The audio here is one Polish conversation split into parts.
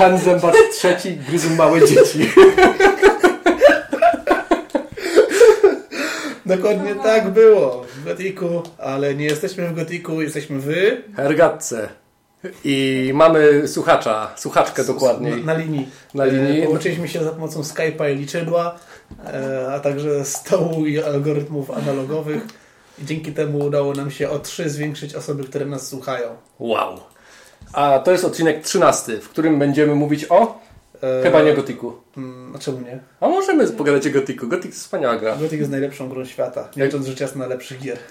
Jan Zębacz trzeci gryzł małe dzieci. Dokładnie tak było w Gotiku, ale nie jesteśmy w Gotiku, jesteśmy wy. Hergatce. I mamy słuchacza, słuchaczkę dokładniej. Na, na linii. Na linii. E, Połączyliśmy się za pomocą Skype'a i liczydła, e, a także stołu i algorytmów analogowych. I dzięki temu udało nam się o trzy zwiększyć osoby, które nas słuchają. Wow. A to jest odcinek 13, w którym będziemy mówić o... E, Chyba nie Gotiku. mm, A czemu nie? A możemy pogadać o Gotiku. Gotik to wspaniała gra. Gotik jest najlepszą grą świata, nie licząc rzecz jasna lepszych gier.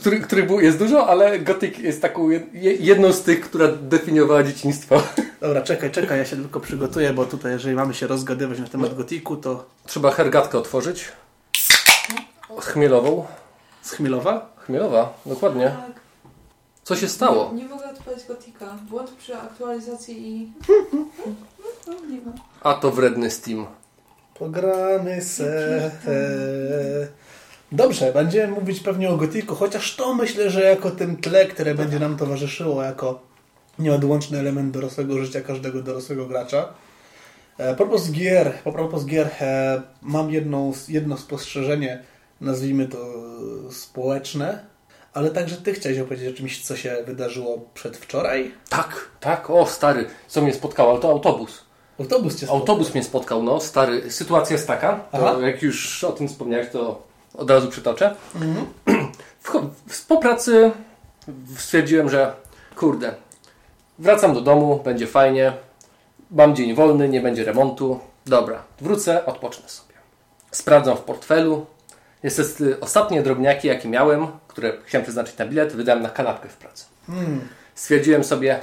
Który, który był, jest dużo, ale Gothic jest taką jed- jedną z tych, która definiowała dzieciństwo. Dobra, czekaj, czekaj, ja się tylko przygotuję, bo tutaj jeżeli mamy się rozgadywać na temat Gotiku, to Trzeba hergatkę otworzyć. Chmielową. z Chmielowa? Chmielowa, dokładnie. Tak. Co się stało? Nie, nie mogę odpalić gotika. Błąd przy aktualizacji i... Nie ma. A to wredny Steam. Pogramy se. Dobrze, będziemy mówić pewnie o Gotiku, chociaż to myślę, że jako tym tle, które będzie nam towarzyszyło jako nieodłączny element dorosłego życia każdego dorosłego gracza. E, propos gier, po propos gier e, mam jedną, jedno spostrzeżenie, nazwijmy to e, społeczne, ale także ty chciałeś opowiedzieć o czymś, co się wydarzyło przedwczoraj? Tak, tak, o stary, co mnie spotkało, ale to autobus. Autobus cię Autobus mnie spotkał, no stary. Sytuacja jest taka, to jak już o tym wspomniałeś, to od razu przytoczę. W, w, po pracy stwierdziłem, że kurde, wracam do domu, będzie fajnie, mam dzień wolny, nie będzie remontu. Dobra, wrócę, odpocznę sobie. Sprawdzam w portfelu. Niestety ostatnie drobniaki, jakie miałem, które chciałem przeznaczyć na bilet, wydałem na kanapkę w pracy. Hmm, Stwierdziłem sobie,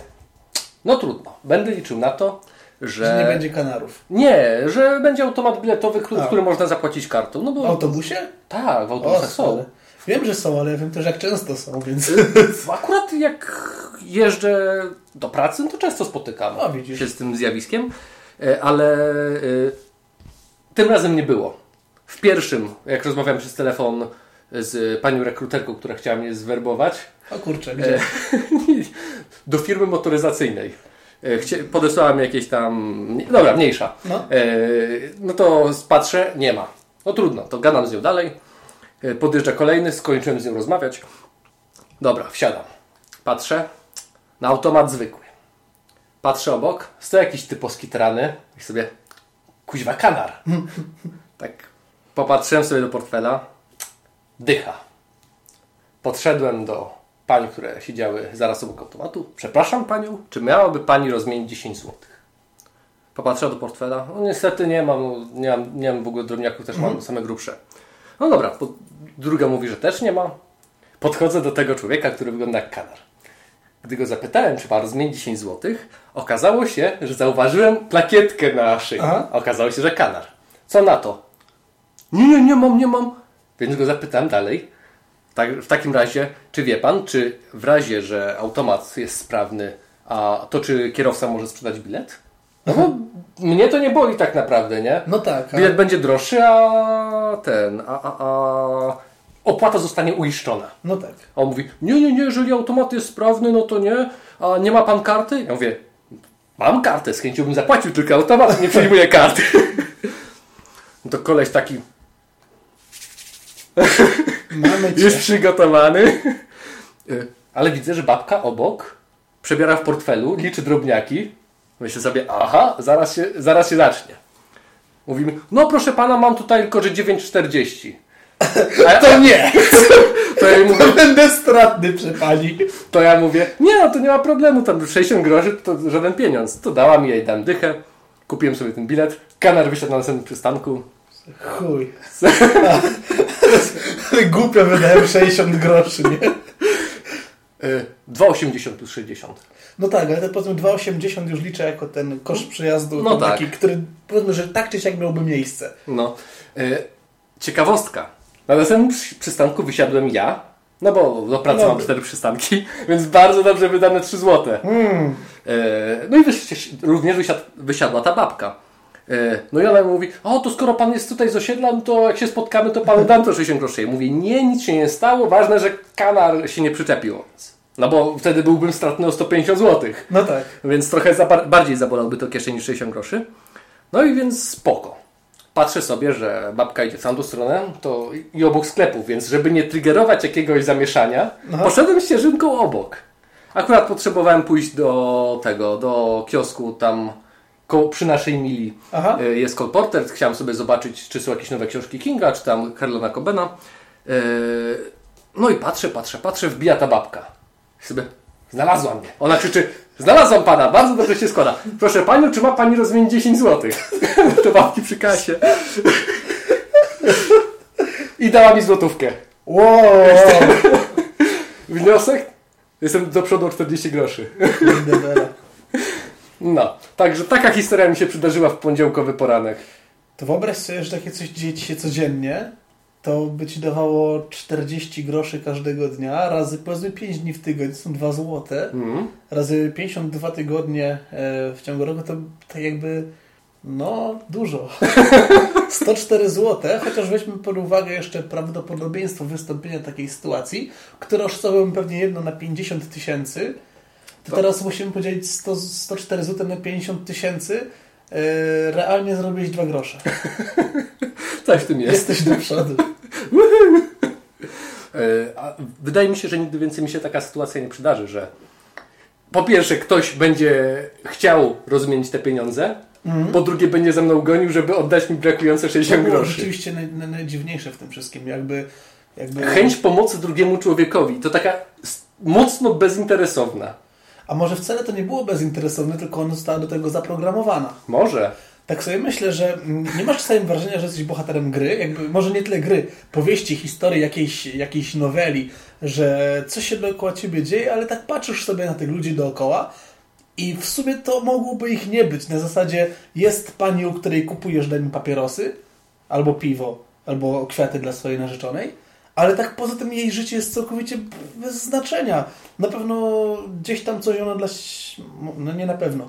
no trudno, będę liczył na to, że... że nie będzie kanarów. Nie, że będzie automat biletowy, który, można zapłacić kartą. No bo W autobusie? tak, w O, autobusach są. Wiem, że są, ale wiem też jak często są, więc... Akurat jak jeżdżę do pracy, to często spotykam O, widzisz. się z tym zjawiskiem, E, ale e, tym razem nie było. W pierwszym, jak rozmawiałem przez telefon z panią rekruterką, która chciała mnie zwerbować, O kurczę, gdzie? Do firmy motoryzacyjnej. E, mi jakieś tam. Dobra, mniejsza. No. E, no to patrzę, nie ma. No trudno, to gadam z nią dalej. E, Podjeżdża kolejny, skończyłem z nią rozmawiać. Dobra, wsiadam. Patrzę na automat zwykły. Patrzę obok, stoi jakiś typ oskitrany i sobie kuźwa kanar. tak popatrzyłem sobie do portfela. Dycha. Podszedłem do pań, które siedziały zaraz obok automatu. Przepraszam panią, czy miałaby pani rozmienić 10 zł? Popatrzyła do portfela. No niestety nie mam, nie mam, nie mam w ogóle drobniaków, też mam same grubsze. No dobra, druga mówi, że też nie ma. Podchodzę do tego człowieka, który wygląda jak kanar. Gdy go zapytałem, czy ma rozmienić 10 zł, okazało się, że zauważyłem plakietkę na szyi. Aha. Okazało się, że kanar. Co na to? Nie, nie, nie mam, nie mam. Więc go zapytałem dalej. Tak, w takim razie, czy wie pan, czy w razie, że automat jest sprawny, a to czy kierowca może sprzedać bilet? No bo mnie to nie boli tak naprawdę, nie? No tak. Bilet będzie droższy, a ten, a, a, a opłata zostanie uiszczona. no tak. A on mówi, nie, nie, nie, jeżeli automat jest sprawny, no to nie. A nie ma pan karty? Ja mówię, mam kartę, z chęcią bym zapłacił, tylko automat nie przyjmuje karty. No to koleś taki Mamy cię. jest przygotowany. Y, Ale widzę, że babka obok przebiera w portfelu, liczy drobniaki. Myślę sobie, aha, zaraz się, zaraz się zacznie. Mówimy, no proszę pana, mam tutaj tylko, że 9,40. A ja, To nie! to ja mówię, To będę stratny przy pani. To ja mówię, nie no to nie ma problemu, tam 60 groszy to żaden pieniądz. To dała mi jej dam dychę, kupiłem sobie ten bilet, kanar wysiadł na następnym przystanku. Chuj. Głupio wydałem 60 groszy, nie? Y, 2,80 plus 60. No tak, ale to powiedzmy 2,80 już liczę jako ten koszt przyjazdu, No tak. taki, który powiedzmy, że tak czy siak miałby miejsce. No. Y, Ciekawostka. Na następnym przy- przystanku wysiadłem ja, no bo do pracy No. mam cztery przystanki, więc bardzo dobrze wydane 3 złote. Mm. E, No i również wysiad, wysiadła ta babka. E, No i ona mówi, o to skoro pan jest tutaj z osiedla, no to jak się spotkamy, to panu dam to 60 groszy. Ja mówię, nie, nic się nie stało, ważne, że kanar się nie przyczepił. No bo wtedy byłbym stratny o 150 zł. No tak. Więc trochę za, bardziej zabolałby to kieszeń niż 60 groszy. No i więc spoko. Patrzę sobie, że babka idzie w tamtą stronę to i obok sklepu, więc żeby nie triggerować jakiegoś zamieszania, Aha. poszedłem ścieżynką obok. Akurat potrzebowałem pójść do tego, do kiosku tam koło, przy naszej mili Aha. e, jest kolporter. Chciałem sobie zobaczyć, czy są jakieś nowe książki Kinga, czy tam Harlana Cobena. E, No i patrzę, patrzę, patrzę, wbija ta babka. I sobie, znalazła mnie. Ona krzyczy, znalazłam pana, bardzo dobrze się składa. Proszę panią, czy ma pani rozmienić 10 zł? To babki przy kasie. I dała mi złotówkę. Wow! Wniosek? Jestem do przodu o 40 groszy. No, także taka historia mi się przydarzyła w poniedziałkowy poranek. To wyobraź sobie, że takie coś dzieje ci się codziennie, to by ci dawało 40 groszy każdego dnia, razy powiedzmy 5 dni w tygodniu, są 2 złote, Mhm. razy 52 tygodnie e, w ciągu roku, to tak jakby, no, dużo. 104 złote, chociaż weźmy pod uwagę jeszcze prawdopodobieństwo wystąpienia takiej sytuacji, które oszacowałbym pewnie jedno na 50 tysięcy, to To- teraz musimy podzielić 100, 104 zł na 50 tysięcy, e, realnie zrobić 2 grosze. Coś w tym jest. Jesteś do przodu. E, Wydaje mi się, że nigdy więcej mi się taka sytuacja nie przydarzy, że po pierwsze ktoś będzie chciał rozmienić te pieniądze, po drugie będzie ze mną gonił, żeby oddać mi brakujące To 60 było groszy. rzeczywiście naj, naj, najdziwniejsze w tym wszystkim. Jakby, jakby... Chęć pomocy drugiemu człowiekowi to taka mocno bezinteresowna. A może wcale to nie było bezinteresowne, tylko ona została do tego zaprogramowana. Może. Tak sobie myślę, że mm, nie masz czasami wrażenia, że jesteś bohaterem gry, jakby, może nie tyle gry, powieści, historii, jakiejś, jakiejś noweli, że coś się dookoła ciebie dzieje, ale tak patrzysz sobie na tych ludzi dookoła i w sumie to mogłoby ich nie być. Na zasadzie jest pani, u której kupujesz, daj mi papierosy, albo piwo, albo kwiaty dla swojej narzeczonej, ale tak poza tym jej życie jest całkowicie bez znaczenia. Na pewno gdzieś tam coś ona dla... No nie na pewno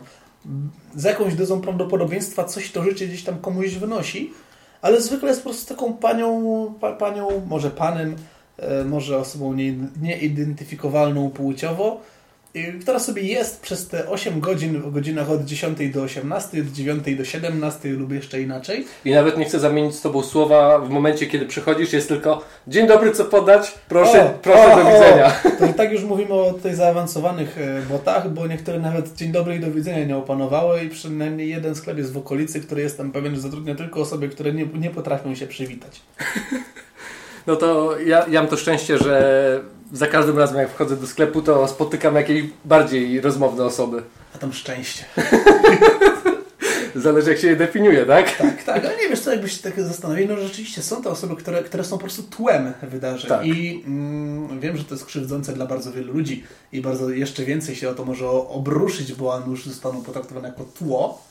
z jakąś dozą prawdopodobieństwa coś to życie gdzieś tam komuś wynosi, ale zwykle jest po prostu taką panią, pa, panią może panem, e, może osobą nie, nieidentyfikowalną płciowo, która sobie jest przez te 8 godzin w godzinach od 10 do 18, od 9 do 17 lub jeszcze inaczej. I nawet nie chcę zamienić z tobą słowa w momencie, kiedy przychodzisz, jest tylko dzień dobry, co podać? Proszę, O, proszę, o, do o. widzenia. To i tak już mówimy o tutaj zaawansowanych e, botach, bo niektóre nawet dzień dobry i do widzenia nie opanowały i przynajmniej jeden sklep jest w okolicy, który jestem pewien, że zatrudnia tylko osoby, które nie, nie potrafią się przywitać. No to ja, ja mam to szczęście, że za każdym razem jak wchodzę do sklepu, to spotykam jakieś bardziej rozmowne osoby. A tam szczęście. Zależy jak się je definiuje, tak? Tak, tak, ale nie wiesz co, jakbyś się tak zastanowił, no rzeczywiście są to osoby, które, które są po prostu tłem wydarzeń Tak. i mm, wiem, że to jest krzywdzące dla bardzo wielu ludzi i bardzo jeszcze więcej się o to może obruszyć, bo one już zostaną potraktowane jako tło,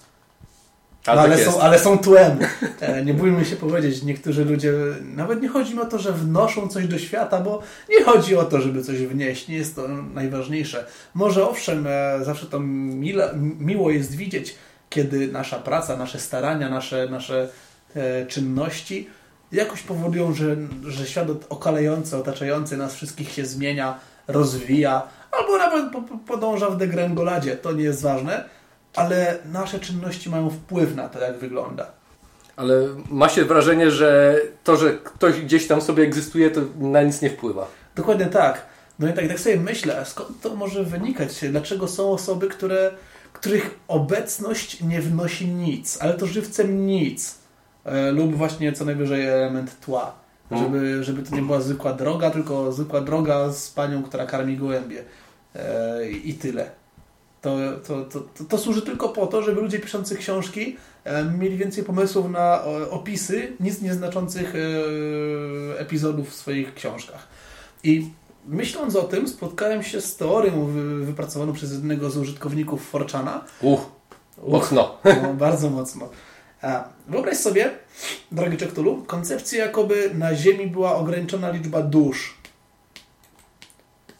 no, tak ale, jest. są, ale są tłem. E, Nie bójmy się powiedzieć, niektórzy ludzie, nawet nie chodzi o to, że wnoszą coś do świata, bo nie chodzi o to, żeby coś wnieść, nie jest to najważniejsze. Może owszem, e, zawsze to miło jest widzieć, kiedy nasza praca, nasze starania, nasze, nasze e, czynności jakoś powodują, że, że świat okalający, otaczający nas wszystkich się zmienia, rozwija, albo nawet po- po- podąża w degrengoladzie. To nie jest ważne, ale nasze czynności mają wpływ na to, jak wygląda. Ale ma się wrażenie, że to, że ktoś gdzieś tam sobie egzystuje, to na nic nie wpływa. Dokładnie tak. No i tak, tak sobie myślę, skąd to może wynikać? Dlaczego są osoby, które, których obecność nie wnosi nic, ale to żywcem nic. E, lub właśnie co najwyżej element tła. Mhm. Żeby, żeby to nie była zwykła droga, tylko zwykła droga z panią, która karmi gołębie. E, I tyle. To, to, to, to, to służy tylko po to, żeby ludzie piszący książki e, mieli więcej pomysłów na e, opisy nic nieznaczących e, epizodów w swoich książkach. I myśląc o tym, spotkałem się z teorią wy- wypracowaną przez jednego z użytkowników Forczana. Uch, mocno. No, bardzo mocno. Wyobraź sobie, drogi Czektulu, koncepcję jakoby na Ziemi była ograniczona liczba dusz.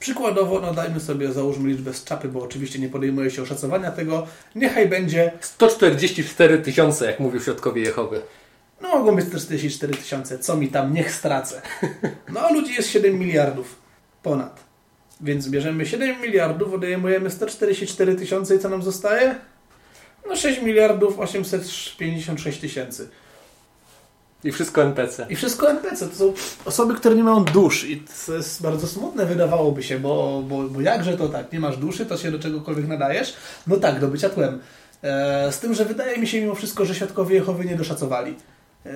Przykładowo, no dajmy sobie, załóżmy liczbę z czapy, bo oczywiście nie podejmuje się oszacowania tego. Niechaj będzie, 144 tysiące, jak mówił Świadkowie Jehowy. no mogą być 44 tysiące, co mi tam, niech stracę. No a ludzi jest 7 miliardów. Ponad. Więc bierzemy 7 miliardów, odejmujemy 144 tysiące i co nam zostaje? No 6 miliardów 856 tysięcy. I wszystko NPC. I wszystko NPC. To są osoby, które nie mają dusz. I to jest bardzo smutne, wydawałoby się, bo, bo, bo jakże to tak? Nie masz duszy, to się do czegokolwiek nadajesz? No tak, do bycia tłem. E, z tym, że wydaje mi się mimo wszystko, że świadkowie Jehowy nie doszacowali. E,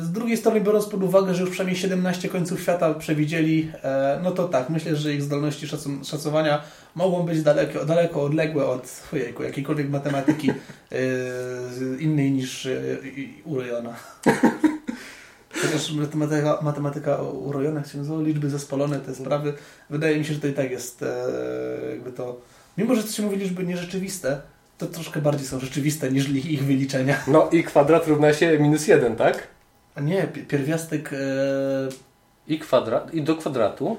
z drugiej strony, biorąc pod uwagę, że już przynajmniej 17 końców świata przewidzieli, e, no to tak, myślę, że ich zdolności szacowania mogą być daleko, daleko odległe od ojejku, jakiejkolwiek matematyki innej niż i- u Rojona. Chociaż matematyka, matematyka urojona, nazywa, liczby zespolone, te sprawy, wydaje mi się, że to i tak jest e, jakby to, mimo że to się mówi liczby nierzeczywiste, to troszkę bardziej są rzeczywiste niż ich ich wyliczenia. No i kwadrat równa się minus 1, tak? A nie, pi- pierwiastek e, I kwadrat, i do kwadratu,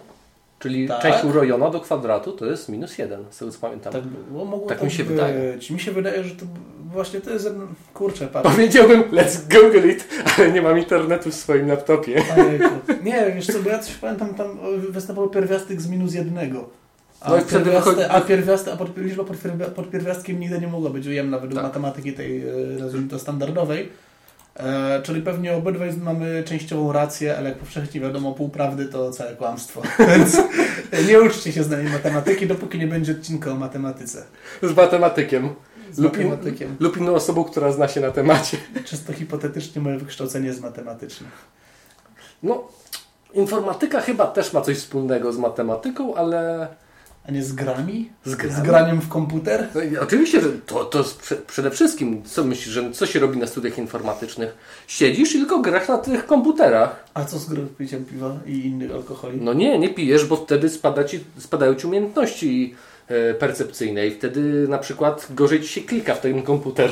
czyli Tak. część urojona do kwadratu to jest minus 1, z tego co pamiętam. tak było, mogło Tak tak mi się być. wydaje. Mi się wydaje, że to właśnie to jest, jeden- kurczę, patrz. Powiedziałbym let's google it, ale nie mam internetu w swoim laptopie. Ojejku. Nie, wiesz co, bo ja coś pamiętam, tam występował pierwiastek z minus jednego. A, No wychodzi- a, pierwiaste, a pod, liczba pod, pod pierwiastkiem nigdy nie mogła być ujemna według Tak. matematyki tej, e, nazwijmy to, standardowej. E, czyli pewnie obydwaj mamy częściową rację, ale jak powszechnie wiadomo, półprawdy to całe kłamstwo. Więc nie uczcie się z nami matematyki, dopóki nie będzie odcinka o matematyce. Z matematykiem. Z Lub, in, lub inną osobą, która zna się na temacie. Czysto hipotetycznie moje wykształcenie jest matematyczne. No, informatyka chyba też ma coś wspólnego z matematyką, ale A nie z grami? z, Z grami? graniem w komputer? No oczywiście, że to, to przede wszystkim, co myślisz, że co się robi na studiach informatycznych? Siedzisz i tylko grasz na tych komputerach. A co z piciem piwa i innych alkoholi? No nie, nie pijesz, bo wtedy spada ci, spadają ci umiejętności percepcyjne i wtedy na przykład gorzej ci się klika w ten komputer.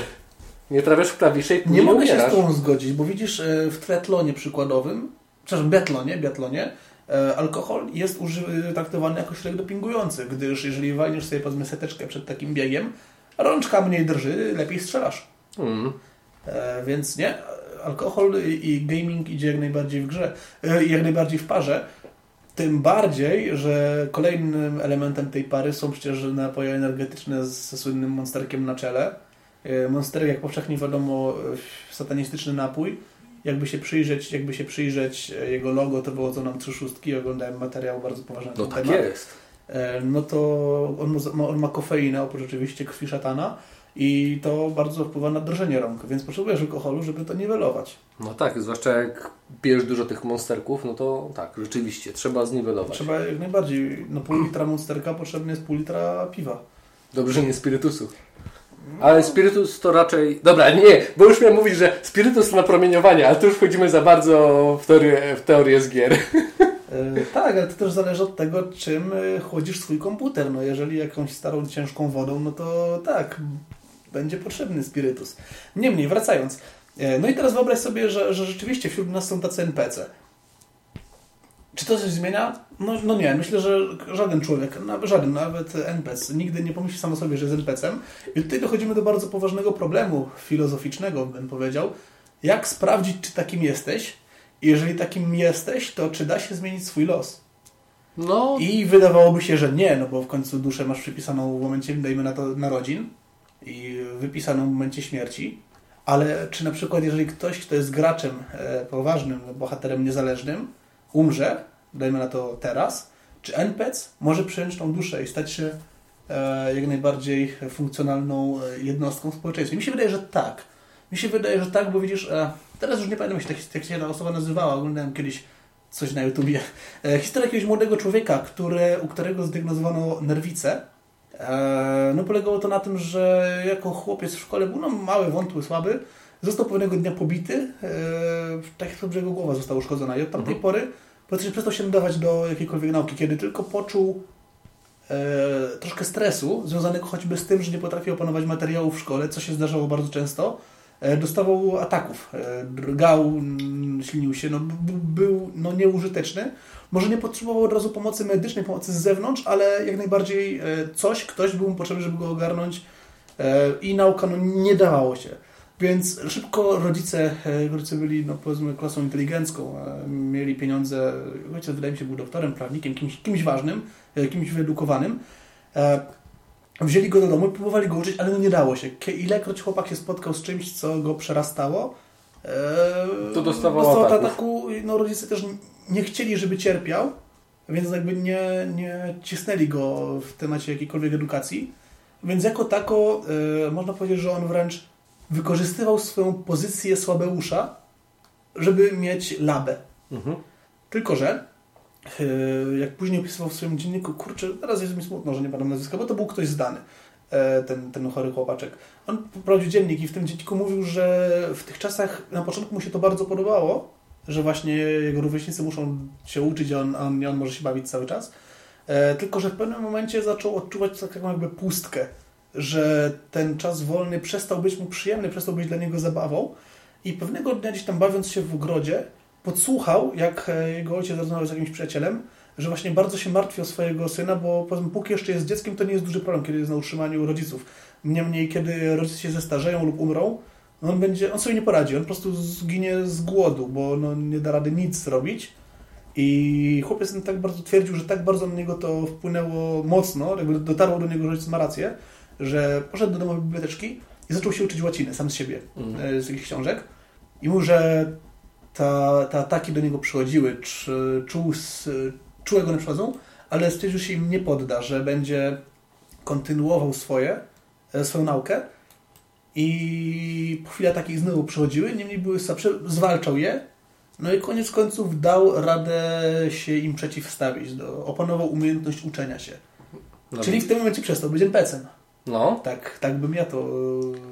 Nie trafiasz w klawisze i Nie później mogę się z umierasz. Tobą zgodzić, bo widzisz, e, w triatlonie przykładowym, przepraszam, biatlonie, biatlonie e, alkohol jest uży- traktowany jako środek dopingujący, gdyż jeżeli walniesz sobie powiedzmy seteczkę przed takim biegiem, rączka mniej drży, lepiej strzelasz. Mm. E, Więc nie, alkohol i i gaming idzie jak najbardziej w grze, e, jak najbardziej w parze. Tym bardziej, że kolejnym elementem tej pary są przecież napoje energetyczne ze słynnym monsterkiem na czele. E, Monsterek, jak powszechnie wiadomo, e, satanistyczny napój. Jakby się przyjrzeć, jakby się przyjrzeć e, jego logo, to było to nam trzy szóstki, oglądałem materiał bardzo poważny na No ten tak temat. jest. No to on ma, on ma kofeinę, oprócz oczywiście krwi szatana i to bardzo wpływa na drżenie rąk, więc potrzebujesz alkoholu, żeby to niwelować. No tak, zwłaszcza jak pijesz dużo tych monsterków, no to tak, rzeczywiście, trzeba zniwelować. Trzeba jak najbardziej, no pół litra monsterka potrzebny jest pół litra piwa. Dobrze, że nie spirytusu. Ale spirytus to raczej... Dobra, nie, bo już miałem mówić, że spirytus to napromieniowanie, ale tu już wchodzimy za bardzo w teorię, w teorię z gier. E, tak, ale to też zależy od tego, czym e, chłodzisz swój komputer. No jeżeli jakąś starą, ciężką wodą, no to tak, będzie potrzebny spirytus. Niemniej, wracając. E, no i teraz wyobraź sobie, że, że rzeczywiście wśród nas są tacy NPC. Czy to coś zmienia? No, no nie, myślę, że żaden człowiek, nawet, żaden, nawet NPC, nigdy nie pomyśli sam o sobie, że jest NPC-em. I tutaj dochodzimy do bardzo poważnego problemu filozoficznego, bym powiedział. Jak sprawdzić, czy takim jesteś? I jeżeli takim jesteś, to czy da się zmienić swój los? No, I wydawałoby się, że nie, no bo w końcu duszę masz przypisaną w momencie, dajmy na to, narodzin i wypisaną w momencie śmierci. Ale czy na przykład, jeżeli ktoś, kto jest graczem e, poważnym, bohaterem niezależnym, umrze, dajmy na to teraz, czy NPC może przyjąć tą duszę i stać się e, jak najbardziej funkcjonalną e, jednostką w społeczeństwie? Mi się wydaje, że tak. Mi się wydaje, że tak, bo widzisz, teraz już nie pamiętam, jak się, jak się ta osoba nazywała, oglądałem kiedyś coś na YouTubie. Historia jakiegoś młodego człowieka, który, u którego zdiagnozowano nerwicę. E, no polegało to na tym, że jako chłopiec w szkole był no, mały, wątły, słaby. Został pewnego dnia pobity, e, tak jak jego głowa została uszkodzona. I od tamtej Mhm. pory praktycznie przestał się nadawać do jakiejkolwiek nauki, kiedy tylko poczuł e, troszkę stresu, związanego choćby z tym, że nie potrafił opanować materiału w szkole, co się zdarzało bardzo często, e, dostawał ataków. E, drgał, mm, ślinił się, no, był no, nieużyteczny. Może nie potrzebował od razu pomocy medycznej, pomocy z zewnątrz, ale jak najbardziej e, coś, ktoś był mu potrzebny, żeby go ogarnąć e, i nauka no, nie dawało się. Więc szybko rodzice, e, rodzice byli, no powiedzmy, klasą inteligencką, mieli pieniądze, ojciec wydaje mi się był doktorem, prawnikiem, kimś, kimś ważnym, kimś wyedukowanym. Wzięli go do domu i próbowali go uczyć, ale no nie dało się. Ilekroć chłopak się spotkał z czymś, co go przerastało, To dostawał dostawał ataków. ataku. No rodzice też nie chcieli, żeby cierpiał, więc jakby nie, nie cisnęli go w temacie jakiejkolwiek edukacji. Więc jako tako e, można powiedzieć, że on wręcz wykorzystywał swoją pozycję słabeusza, żeby mieć labę. Mhm. Tylko, że e, jak później opisywał w swoim dzienniku, kurczę, teraz jest mi smutno, że nie pamiętam nazwiska, bo to był ktoś zdany, ten, ten chory chłopaczek. On prowadził dziennik i w tym dzienniku mówił, że w tych czasach na początku mu się to bardzo podobało, że właśnie jego rówieśnicy muszą się uczyć, a on, on, on może się bawić cały czas. E, tylko, że w pewnym momencie zaczął odczuwać taką jakby pustkę, że ten czas wolny przestał być mu przyjemny, przestał być dla niego zabawą i pewnego dnia gdzieś tam bawiąc się w ogrodzie, podsłuchał, jak e, jego ojciec rozmawiał z jakimś przyjacielem, że właśnie bardzo się martwi o swojego syna, bo powiedzmy, póki jeszcze jest dzieckiem, to nie jest duży problem, kiedy jest na utrzymaniu rodziców. Niemniej, kiedy rodzice się zestarzeją lub umrą, no on, będzie, on sobie nie poradzi, on po prostu zginie z głodu, bo no, nie da rady nic zrobić. I chłopiec ten tak bardzo twierdził, że tak bardzo na niego to wpłynęło mocno, jakby dotarło do niego, że ojciec ma rację, że poszedł do domowej biblioteczki i zaczął się uczyć łaciny sam z siebie, Mhm. e, z jakichś książek. I mówił, że ta, te ataki do niego przychodziły, czy czuł, s- czuł jak one przychodzą, ale stwierdził, że się im nie podda, że będzie kontynuował swoje, e, swoją naukę i po chwili ataki znowu przychodziły, niemniej były słabsze, zwalczał je, no i koniec końców dał radę się im przeciwstawić, do, opanował umiejętność uczenia się. No, Czyli w tym momencie przestał być NPC-em. No. Tak, tak bym ja to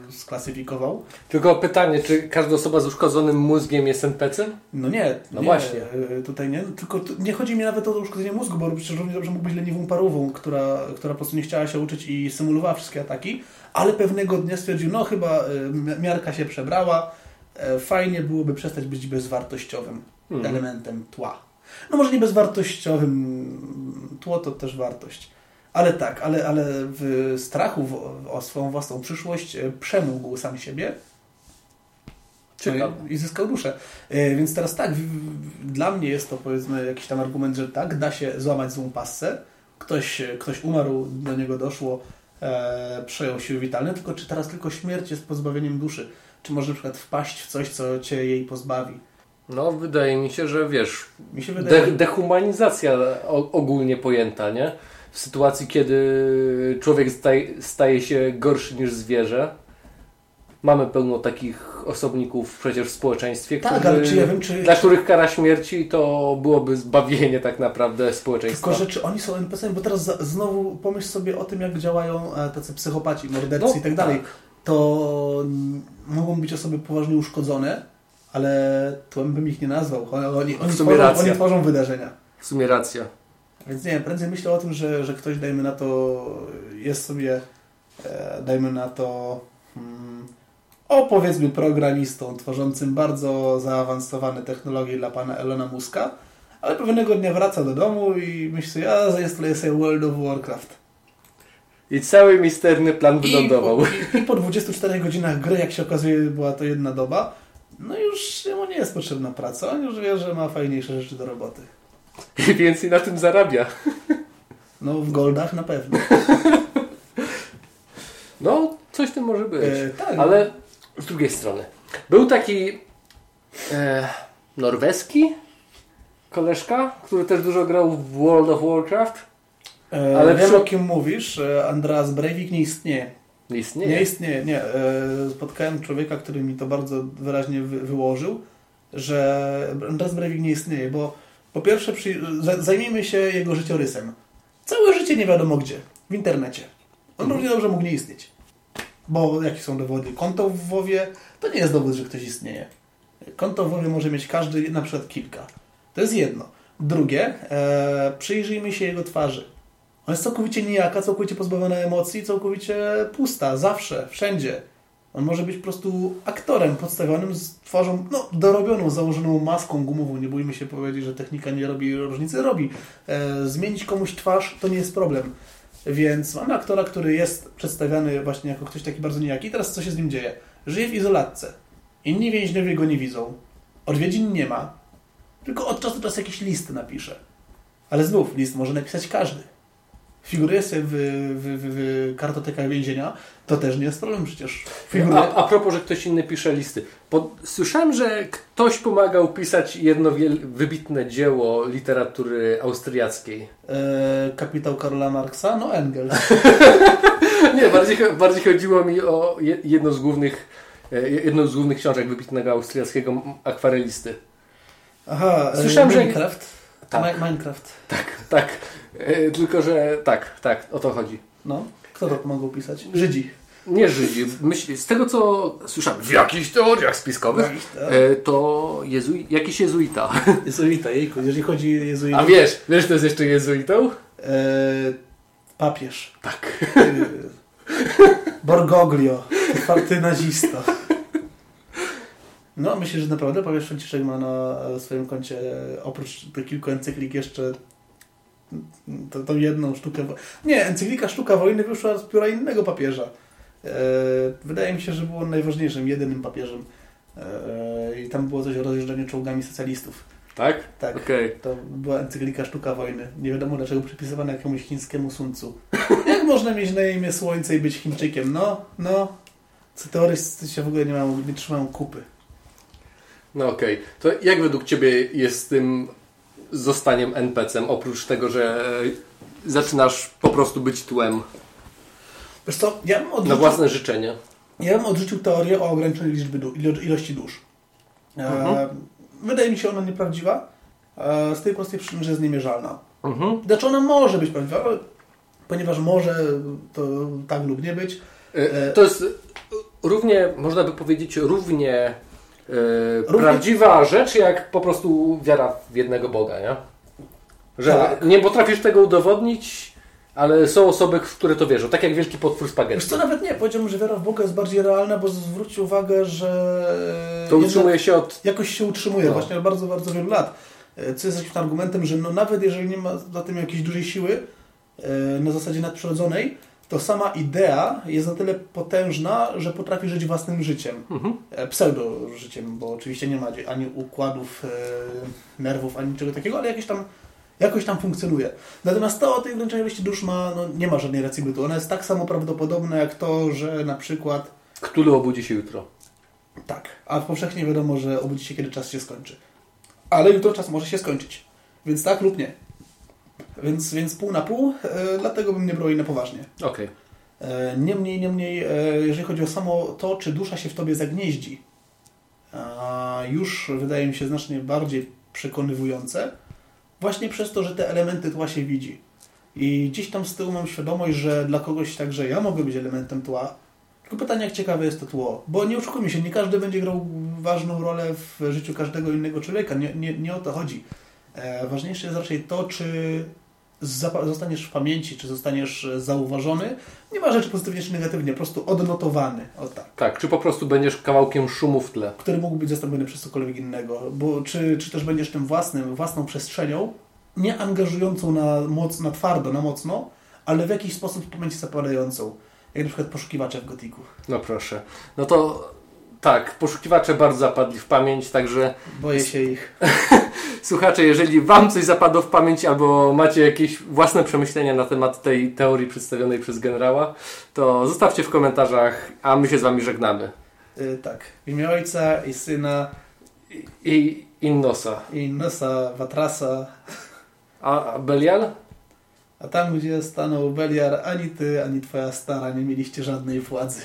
e, sklasyfikował. Tylko pytanie, czy każda osoba z uszkodzonym mózgiem jest NPC? No nie, No nie, właśnie. e, Tutaj nie, tylko nie chodzi mi nawet o to uszkodzenie mózgu, bo przecież równie dobrze mógł być leniwą parową, która, która po prostu nie chciała się uczyć i symulowała wszystkie ataki, ale pewnego dnia stwierdził, no chyba e, mi- miarka się przebrała, fajnie byłoby przestać być bezwartościowym Mhm. elementem tła. No może nie bezwartościowym, tło to też wartość. Ale tak, ale, ale w strachu w, o swoją własną przyszłość e, przemógł sam siebie Ciekawe. i- zyskał duszę. E, Więc teraz tak, dla mnie jest to powiedzmy jakiś tam argument, że tak, da się złamać złą passę. Ktoś, ktoś umarł, do niego doszło, e, przejął siły witalne, tylko czy teraz tylko śmierć jest pozbawieniem duszy? Czy może na przykład wpaść w coś, co cię jej pozbawi? No, wydaje mi się, że wiesz, Mi się wydaje, de dehumanizacja ogólnie pojęta, nie? W sytuacji, kiedy człowiek staje, staje się gorszy niż zwierzę. Mamy pełno takich osobników przecież w społeczeństwie, tak, którzy, ale czy ja wiem, czy... dla których kara śmierci to byłoby zbawienie tak naprawdę społeczeństwa. Tylko, że czy oni są NPC-ami, bo teraz znowu pomyśl sobie o tym, jak działają e, tacy psychopaci, mordercy No, i tak dalej. tak. To mogą być osoby poważnie uszkodzone, ale tłem bym ich nie nazwał. Oni, oni, W sumie tworzą, racja. oni tworzą wydarzenia. W sumie racja. Więc nie wiem, prędzej myślę o tym, że, że ktoś, dajmy na to, jest sobie, e, dajmy na to, hmm, o powiedzmy programistą, tworzącym bardzo zaawansowane technologie dla pana Elona Muska, ale pewnego dnia wraca do domu i myśli sobie, a zainstaluję sobie World of Warcraft. I cały misterny plan wylądował. I po, i, I po 24 godzinach gry, jak się okazuje, była to jedna doba, no już mu nie jest potrzebna praca, on już wie, że ma fajniejsze rzeczy do roboty. I więcej na tym zarabia. No w goldach na pewno. No, coś tym może być. E, tak, Ale z drugiej strony, był taki e, norweski koleżka, który też dużo grał w World of Warcraft. E, Ale wiem przy- o kim mówisz. E, Andreas Breivik nie istnieje. Nie istnieje. Nie istnieje, nie. E, spotkałem człowieka, który mi to bardzo wyraźnie wy, wyłożył, że Andreas Breivik nie istnieje, bo po pierwsze przy, za- zajmijmy się jego życiorysem. Całe życie nie wiadomo gdzie. W internecie. On Mhm. równie dobrze mógł nie istnieć. Bo jakie są dowody? Konto w WoWie to nie jest dowód, że ktoś istnieje. Konto w WoWie może mieć każdy, na przykład kilka. To jest jedno. Drugie, e, przyjrzyjmy się jego twarzy. Ona jest całkowicie nijaka, całkowicie pozbawiona emocji, całkowicie pusta, zawsze, wszędzie. On może być po prostu aktorem podstawionym z twarzą no, dorobioną, założoną maską gumową. Nie bójmy się powiedzieć, że technika nie robi różnicy. Robi. E, zmienić komuś twarz to nie jest problem. Więc mamy aktora, który jest przedstawiany właśnie jako ktoś taki bardzo nijaki. Teraz co się z nim dzieje? Żyje w izolatce. Inni więźniowie go nie widzą. Odwiedzin nie ma. Tylko od czasu do czasu jakieś listy napisze. Ale znów, list może napisać każdy. Figuruje sobie w, w, w, w kartotekach więzienia, to też nie jest problem przecież. Figuruje... A, a propos, że ktoś inny pisze listy. Słyszałem, że ktoś pomagał pisać jedno wiel, wybitne dzieło literatury austriackiej. E, kapitał Karola Marksa? No Engels. Nie, bardziej, bardziej chodziło mi o je- jedno z głównych, e, jedną z głównych książek wybitnego austriackiego akwarelisty. Aha, e, Słyszałem, że- Minecraft. Tak. Mi- Minecraft. Tak, tak. E, Tylko, że tak, tak, o to chodzi. No. Kto to pomagał pisać? Żydzi. Nie Żydzi. Myśl, z tego, co słyszałem w jakichś teoriach spiskowych, e, to jakiś jezuita. Jezuita, jejku, jeżeli chodzi o jezuitów. A wiesz, wiesz, kto jest jeszcze jezuitą? E, papież. Tak. Borgoglio. Ty, ty nazista. No, myślę, że naprawdę papież Franciszek ma na swoim koncie e, oprócz tych kilku encyklik jeszcze to, tą jedną sztukę. wo- Nie, encyklika Sztuka Wojny wyszła z pióra innego papieża. E, wydaje mi się, że był on najważniejszym, jedynym papieżem. E, I tam było coś o rozjeżdżaniu czołgami socjalistów. Tak? Tak. Okej. To była encyklika Sztuka Wojny. Nie wiadomo dlaczego przypisywana jakiemuś chińskiemu suncu. Jak można mieć na imię Słońce i być Chińczykiem? No, no. Co teorycy się w ogóle nie, mają, nie trzymają kupy. No okej. To jak według Ciebie jest z tym zostaniem NPC-em, oprócz tego, że e, zaczynasz po prostu być tłem Wiesz co, ja bym na odrzucił, własne życzenie? ja bym odrzucił teorię o ograniczonej liczbie du, ilo, ilości dusz. E, Mhm. Wydaje mi się ona nieprawdziwa. E, z tej prostej przyczyny, że jest niemierzalna. Mhm. Znaczy ona może być prawdziwa, ale ponieważ może to tak lub nie być. E, To jest równie, można by powiedzieć, równie, e, Równie- prawdziwa rzecz, jak po prostu wiara w jednego Boga, nie? Że Tak. nie potrafisz tego udowodnić, ale są osoby, w które to wierzą. Tak jak wielki potwór Wiesz spaghetti. co, nawet nie. Powiedziałbym, że wiara w Boga jest bardziej realna, bo zwróć uwagę, że To utrzymuje się od... jakoś się utrzymuje No. właśnie od bardzo, bardzo wielu lat. E, Co jest jakimś argumentem, że no nawet jeżeli nie ma za tym jakiejś dużej siły e, na zasadzie nadprzyrodzonej, to sama idea jest na tyle potężna, że potrafi żyć własnym życiem. Mhm. E, Pseudo-życiem, bo oczywiście nie ma ani układów, e, nerwów, ani niczego takiego, ale jakieś tam, jakoś tam funkcjonuje. Natomiast to o tej ograniczonej ilości dusz ma, no, nie ma żadnej racji bytu. Ona jest tak samo prawdopodobna jak to, że na przykład Cthulhu obudzi się jutro. tak, a powszechnie wiadomo, że obudzi się, kiedy czas się skończy. Ale jutro czas może się skończyć. Więc tak lub nie. Więc, więc pół na pół, e, dlatego bym nie brał jej na poważnie. Okej. E, niemniej, niemniej, e, jeżeli chodzi o samo to, czy dusza się w tobie zagnieździ, a już wydaje mi się znacznie bardziej przekonywujące, właśnie przez to, że te elementy tła się widzi. I gdzieś tam z tyłu mam świadomość, że dla kogoś także ja mogę być elementem tła. Tylko pytanie, jak ciekawe jest to tło. Bo nie oszukujmy się, nie każdy będzie grał ważną rolę w życiu każdego innego człowieka. Nie, nie, nie o to chodzi. E, ważniejsze jest raczej to, czy zostaniesz w pamięci, czy zostaniesz e, zauważony. Nie ma rzeczy pozytywnie czy negatywnie, po prostu odnotowany. O tak. Tak, czy po prostu będziesz kawałkiem szumu w tle? Który mógł być zastąpiony przez cokolwiek innego. Bo czy, czy też będziesz tym własnym, własną przestrzenią, nie angażującą na moc, na twardo, na mocno, ale w jakiś sposób w pamięci zapadającą. Jak na przykład poszukiwacze w gotiku. No proszę. No to tak, poszukiwacze bardzo zapadli w pamięć, także Boję się ich. słuchacze, jeżeli Wam coś zapadło w pamięć albo macie jakieś własne przemyślenia na temat tej teorii przedstawionej przez generała, to zostawcie w komentarzach, a my się z Wami żegnamy. Y, tak. W imię Ojca i Syna I Innosa. i Nosa Watrasa. A a Belial? A tam, gdzie stanął Beliar, ani ty, ani twoja stara nie mieliście żadnej władzy.